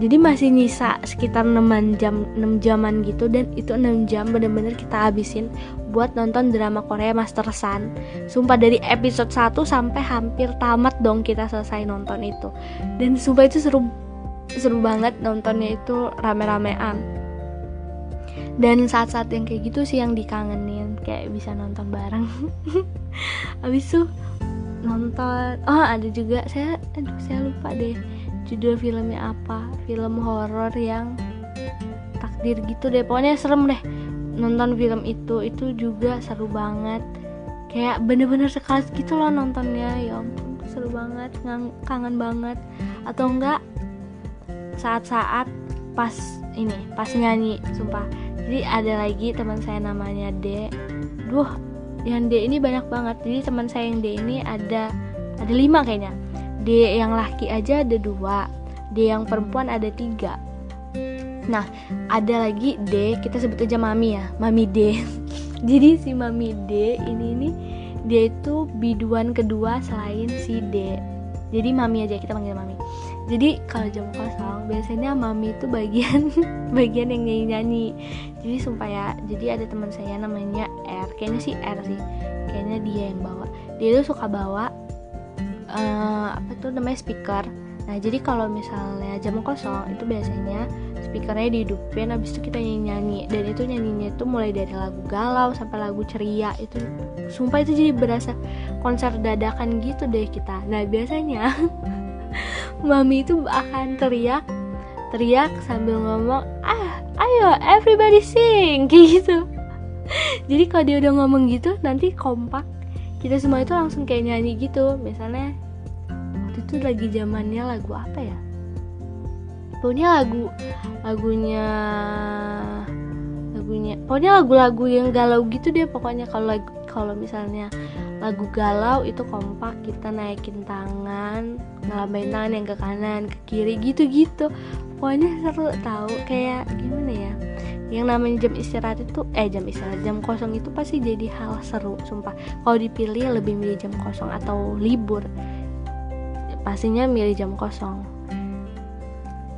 Jadi masih nyisa sekitar 6 jam 6 jaman gitu dan itu 6 jam bener-bener kita habisin buat nonton drama Korea Master Sun sumpah dari episode 1 sampai hampir tamat dong kita selesai nonton itu. Dan sumpah itu seru seru banget nontonnya itu rame-ramean dan saat-saat yang kayak gitu sih yang dikangenin kayak bisa nonton bareng. *laughs* Abis itu nonton oh ada juga saya aduh saya lupa deh judul filmnya apa. Film horor yang takdir gitu deh pokoknya serem deh. Nonton film itu itu juga seru banget. Kayak bener-bener sekali gitu loh nontonnya ya ampun seru banget kangen banget. Atau enggak saat-saat pas ini pas nyanyi sumpah jadi ada lagi teman saya namanya D. Duh yang D ini banyak banget. Jadi teman saya yang D ini ada ada lima kayaknya. D yang laki aja ada dua D yang perempuan ada tiga. Nah ada lagi D kita sebut aja mami ya mami D. *laughs* Jadi si mami D ini nih dia itu biduan kedua selain si D. Jadi mami aja kita panggil mami jadi kalau jam kosong biasanya mami itu bagian *laughs* bagian yang nyanyi nyanyi jadi sumpah ya jadi ada teman saya namanya R. Kayaknya sih R sih. Kayaknya dia yang bawa. Dia tuh suka bawa uh, apa tuh namanya speaker. Nah jadi kalau misalnya jam kosong itu biasanya speakernya dihidupin habis itu kita nyanyi nyanyi dan itu nyanyinya itu mulai dari lagu galau sampai lagu ceria. Itu sumpah itu jadi berasa konser dadakan gitu deh kita. Nah biasanya *laughs* *laughs* mami itu akan teriak teriak sambil ngomong ah ayo everybody sing *laughs* gitu. Jadi kalau dia udah ngomong gitu nanti kompak. Kita semua itu langsung kayak nyanyi gitu. Misalnya waktu itu lagi zamannya lagu apa ya? Pokoknya lagu lagunya lagunya pokoknya lagu-lagu yang galau gitu deh pokoknya. Kalau kalau misalnya lagu galau itu kompak kita naikin tangan ngelambain tangan yang ke kanan ke kiri gitu-gitu. Pokoknya seru tahu kayak gimana ya yang namanya jam istirahat itu eh jam istirahat jam kosong itu pasti jadi hal seru sumpah. Kalau dipilih lebih milih jam kosong atau libur pastinya milih jam kosong.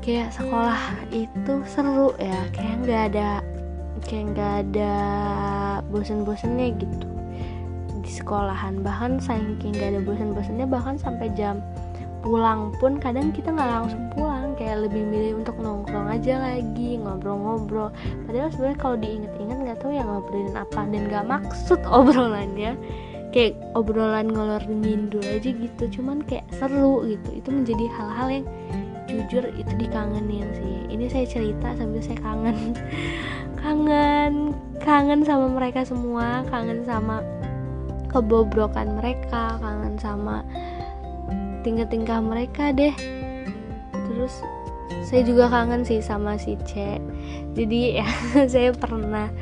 Kayak sekolah itu seru ya kayak nggak ada kayak nggak ada bosen-bosennya gitu sekolahan. Bahkan saking gak ada bosan-bosannya bahkan sampai jam pulang pun kadang kita nggak langsung pulang. Kayak lebih milih untuk nongkrong aja lagi ngobrol-ngobrol. Padahal sebenarnya kalau diinget-inget nggak tahu ya ngobrolin apa. Dan nggak maksud *laughs* obrolannya. Kayak obrolan ngolor ngindul aja gitu. Cuman kayak seru gitu. Itu menjadi hal-hal yang jujur itu dikangenin sih. Ini saya cerita sambil saya kangen. *laughs* Kangen. Kangen sama mereka semua. Kangen sama kebobrokan mereka kangen sama tingkah-tingkah mereka deh. Terus saya juga kangen sih sama si C. Jadi ya *laughs* saya pernah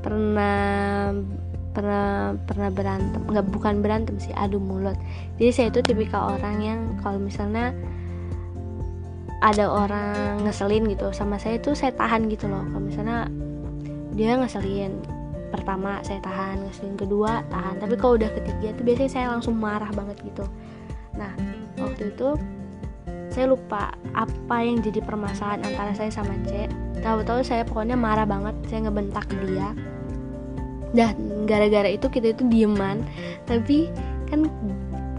pernah pernah pernah berantem. Nggak bukan berantem sih adu mulut. Jadi saya itu tipikal orang yang kalau misalnya ada orang ngeselin gitu sama saya tuh saya tahan gitu loh. Kalau misalnya dia ngeselin pertama saya tahan ngeselin kedua tahan. Tapi kalau udah ketiga tuh biasanya saya langsung marah banget gitu. Nah waktu itu saya lupa apa yang jadi permasalahan antara saya sama C. Tahu-tahu saya pokoknya marah banget saya ngebentak dia. Dan gara-gara itu kita itu dieman. Tapi kan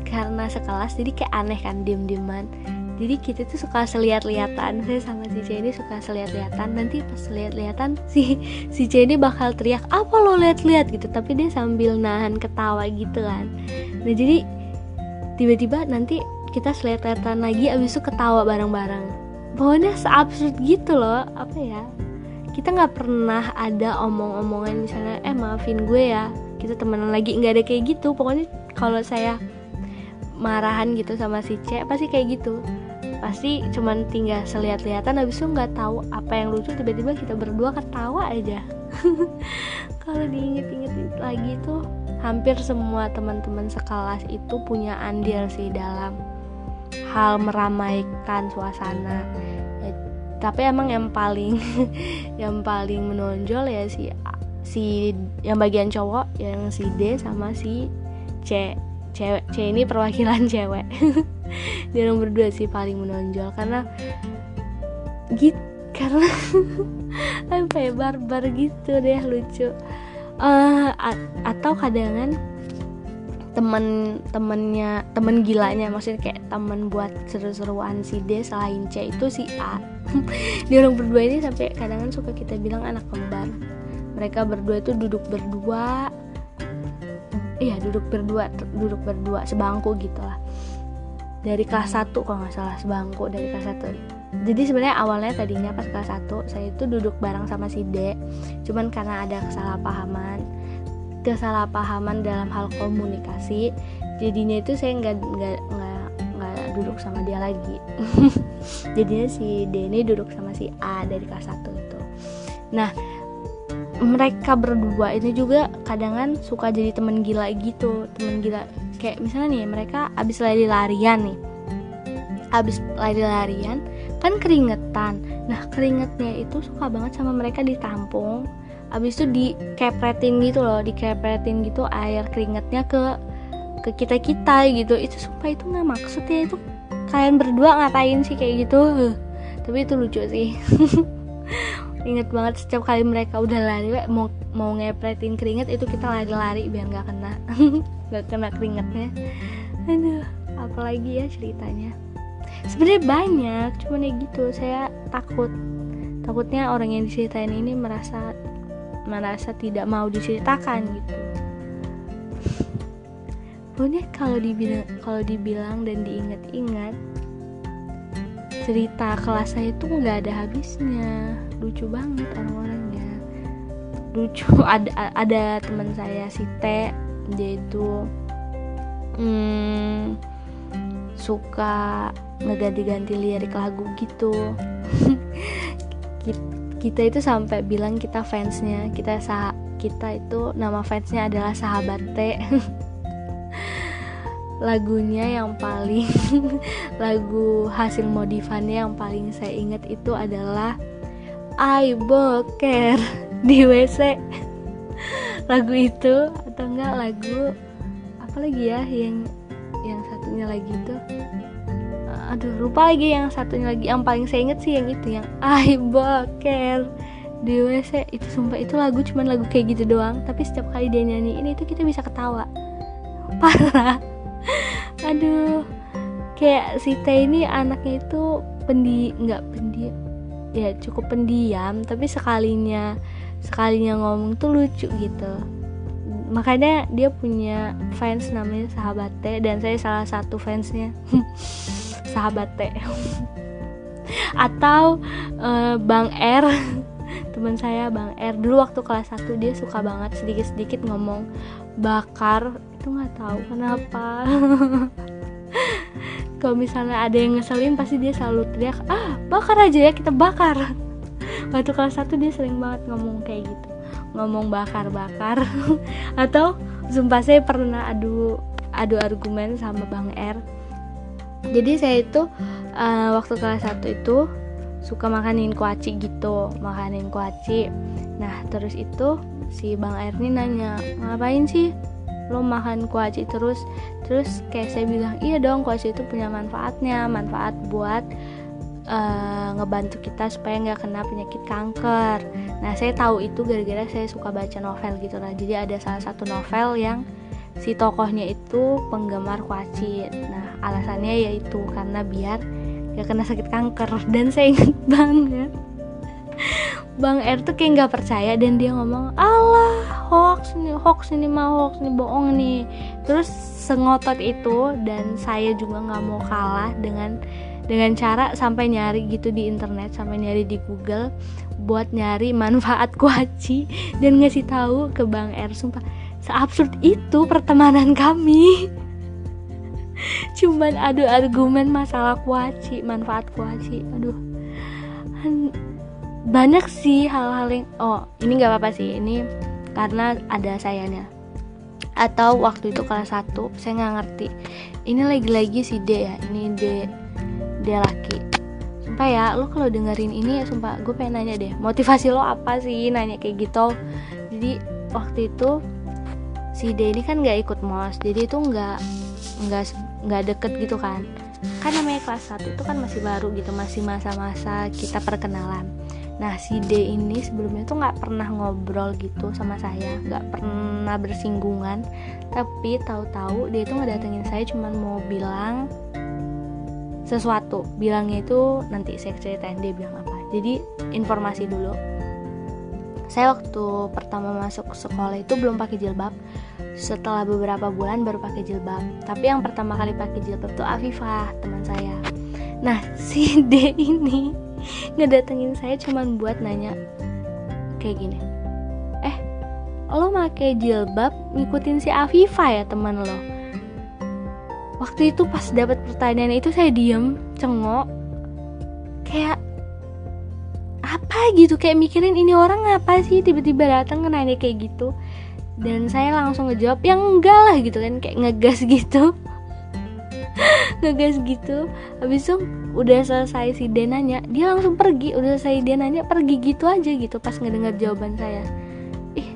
karena sekelas jadi kayak aneh kan diem-dieman jadi kita tuh suka seliat-liatan saya sama si C ini suka seliat-liatan nanti pas seliat-liatan *laughs* si si C ini bakal teriak apa lo liat-liat? gitu. Tapi dia sambil nahan ketawa gitu kan. Nah jadi tiba-tiba nanti kita seliat-liatan lagi abis itu ketawa bareng-bareng. Pokoknya seabsurd gitu loh. Apa ya? Kita nggak pernah ada omong-omongan misalnya eh maafin gue ya kita temenan lagi. Nggak ada kayak gitu. Pokoknya kalau saya marahan gitu sama si C pasti kayak gitu pasti cuman tinggal seliat-lihatan habis itu nggak tahu apa yang lucu tiba-tiba kita berdua ketawa aja. *laughs* Kalau diinget-inget lagi tuh hampir semua teman-teman sekelas itu punya andil sih dalam hal meramaikan suasana. Tapi emang yang paling *laughs* yang paling menonjol ya si si yang bagian cowok yang si D sama si C cewek C ini perwakilan *laughs* cewek. Dia nomor dua sih paling menonjol karena gitu karena *laughs* apa ya barbar gitu deh lucu. Uh, atau kadangan temen temennya temen gilanya maksudnya kayak temen buat seru-seruan si D selain C itu si A. *laughs* Di orang berdua ini sampai kadang suka kita bilang anak kembar. Mereka berdua itu duduk berdua iya duduk berdua duduk berdua sebangku gitu lah. Dari kelas 1 kalau nggak salah sebangku dari kelas 1 jadi sebenarnya awalnya tadinya pas kelas 1 saya itu duduk bareng sama si D cuman karena ada kesalahpahaman kesalahpahaman dalam hal komunikasi jadinya itu saya nggak nggak nggak nggak duduk sama dia lagi. *laughs* Jadinya si D ini duduk sama si A dari kelas 1 itu. Nah mereka berdua ini juga kadang suka jadi temen gila gitu temen gila. Kayak misalnya nih mereka abis lari-larian nih. Abis lari-larian kan keringetan. Nah keringetnya itu suka banget sama mereka ditampung abis itu dikepretin gitu loh dikepretin gitu air keringetnya ke ke kita kita gitu. Itu sumpah itu nggak maksud ya itu kalian berdua ngapain sih kayak gitu? Tapi itu lucu sih *laughs* inget banget setiap kali mereka udah lari mau mau ngepretin keringet itu kita lari-lari biar nggak kena. *laughs* Nggak kena keringetnya aduh apalagi ya ceritanya. Sebenarnya banyak cuman ya gitu saya takut. Takutnya orang yang diceritain ini merasa merasa tidak mau diceritakan gitu. Pokoknya kalau dibilang kalau dibilang dan diingat-ingat cerita kelas saya itu nggak ada habisnya lucu banget orang-orangnya. Lucu *laughs* ada ada teman saya si T dia itu hmm, suka ngeganti-ganti lirik lagu gitu. *laughs* Kita itu sampai bilang kita fansnya kita sah kita itu nama fansnya adalah sahabat T. *laughs* Lagunya yang paling lagu hasil modifannya yang paling saya ingat itu adalah I boker. *laughs* Di WC lagu itu atau enggak lagu apa lagi ya yang yang satunya lagi itu? Aduh lupa lagi yang satunya lagi. Yang paling saya inget sih yang itu yang I boker. Di WC itu sumpah itu lagu cuman lagu kayak gitu doang. Tapi setiap kali dia nyanyiin itu kita bisa ketawa. *laughs* Parah. Aduh. Kayak si T ini anaknya itu pendi nggak pendiam ya cukup pendiam tapi sekalinya sekalinya ngomong tuh lucu gitu. Makanya dia punya fans namanya sahabat T dan saya salah satu fansnya. *laughs* Sahabat teh *laughs* atau uh, Bang R. *laughs* Teman saya Bang R. Dulu waktu kelas 1 dia suka banget sedikit-sedikit ngomong bakar. Itu nggak tahu kenapa kalau misalnya ada yang ngeselin pasti dia selalu teriak ah bakar aja ya kita bakar. *laughs* Waktu kelas 1 dia sering banget ngomong kayak gitu. Ngomong bakar-bakar. *laughs* Atau sumpah saya pernah adu adu argumen sama Bang R. Jadi saya itu uh, waktu kelas 1 itu suka makanin kuaci gitu makanin kuaci. Nah terus itu si bang Erni nanya ngapain sih lo makan kuaci terus terus kayak saya bilang iya dong kuaci itu punya manfaatnya manfaat buat uh, ngebantu kita supaya nggak kena penyakit kanker. Nah saya tahu itu gara-gara saya suka baca novel gitu lah. Jadi ada salah satu novel yang si tokohnya itu penggemar kuaci. Nah alasannya yaitu karena biar gak kena sakit kanker dan saya inget *laughs* banget Bang R tuh kayak nggak percaya dan dia ngomong Allah hoax nih hoax ini mah hoax nih bohong nih. Terus sengotot itu dan saya juga nggak mau kalah dengan dengan cara sampai nyari gitu di internet sampai nyari di Google buat nyari manfaat *laughs* kuaci dan ngasih tahu ke Bang R sumpah. Seabsurd itu pertemanan kami. *laughs* Cuman adu argumen masalah kuaci manfaat kuaci aduh banyak sih hal-hal yang oh ini nggak apa-apa sih ini karena ada sayanya. Atau waktu itu kelas 1 saya nggak ngerti. Ini lagi-lagi si D ya ini D D laki. Sumpah ya lo kalau dengerin ini ya sumpah gue pengen nanya deh motivasi lo apa sih nanya kayak gitu? Jadi waktu itu si D ini kan nggak ikut mos jadi itu nggak nggak nggak deket gitu kan. Kan namanya kelas 1 itu kan masih baru gitu masih masa-masa kita perkenalan Nah si D ini sebelumnya tuh nggak pernah ngobrol gitu sama saya, nggak pernah bersinggungan. Tapi tahu-tahu dia itu ngedatengin saya cuma mau bilang sesuatu. Bilangnya itu nanti saya ceritain dia bilang apa. Jadi informasi dulu. Saya waktu pertama masuk sekolah itu belum pakai jilbab. Setelah beberapa bulan baru pakai jilbab. Tapi yang pertama kali pakai jilbab tuh Afifah, teman saya. Nah, *laughs* si D ini ngedatengin saya cuman buat nanya kayak gini. Eh lo make jilbab ngikutin si Afifa ya teman lo? Waktu itu pas dapat pertanyaan itu saya diem cengok. Kayak apa gitu? Kayak mikirin ini orang apa sih tiba-tiba datang nanya kayak gitu. Dan saya langsung ngejawab yang enggak lah gitu kan kayak ngegas gitu ngegas gitu. Habis itu udah selesai si dia nanya dia langsung pergi. Udah selesai dia nanya pergi gitu aja gitu pas ngedengar jawaban saya. Ih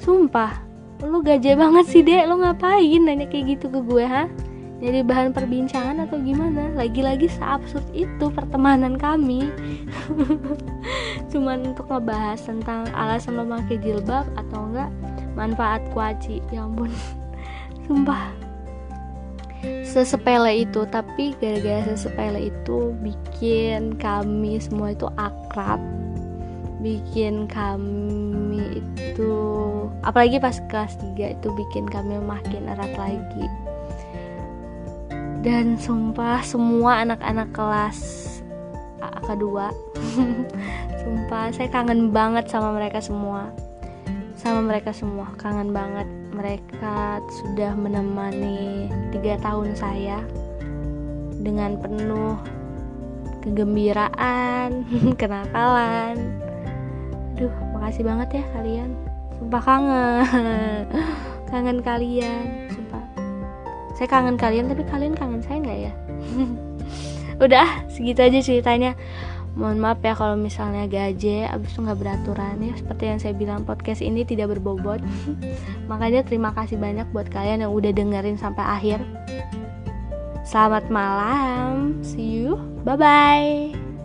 sumpah lu gajah banget sih dek. Lu ngapain nanya kayak gitu ke gue ha? Jadi bahan perbincangan atau gimana? Lagi-lagi seabsurd itu pertemanan kami. *laughs* Cuman untuk ngebahas tentang alasan lo pakai jilbab atau enggak manfaat kuaci. Ya ampun. *laughs* Sumpah sesepele itu tapi gara-gara sesepele itu bikin kami semua itu akrab. Bikin kami itu apalagi pas kelas 3 itu bikin kami makin erat lagi. Dan sumpah semua anak-anak kelas kedua *laughs* sumpah saya kangen banget sama mereka semua. Sama mereka semua kangen banget mereka sudah menemani tiga tahun saya dengan penuh kegembiraan *laughs* kenakalan. Aduh makasih banget ya kalian. Sumpah kangen. *laughs* Kangen kalian sumpah. Saya kangen kalian tapi kalian kangen saya nggak ya? *laughs* Udah segitu aja ceritanya mohon maaf ya kalau misalnya gaje abis itu nggak beraturan ya. Seperti yang saya bilang podcast ini tidak berbobot. *laughs* Makanya terima kasih banyak buat kalian yang udah dengerin sampai akhir. Selamat malam. See you. Bye bye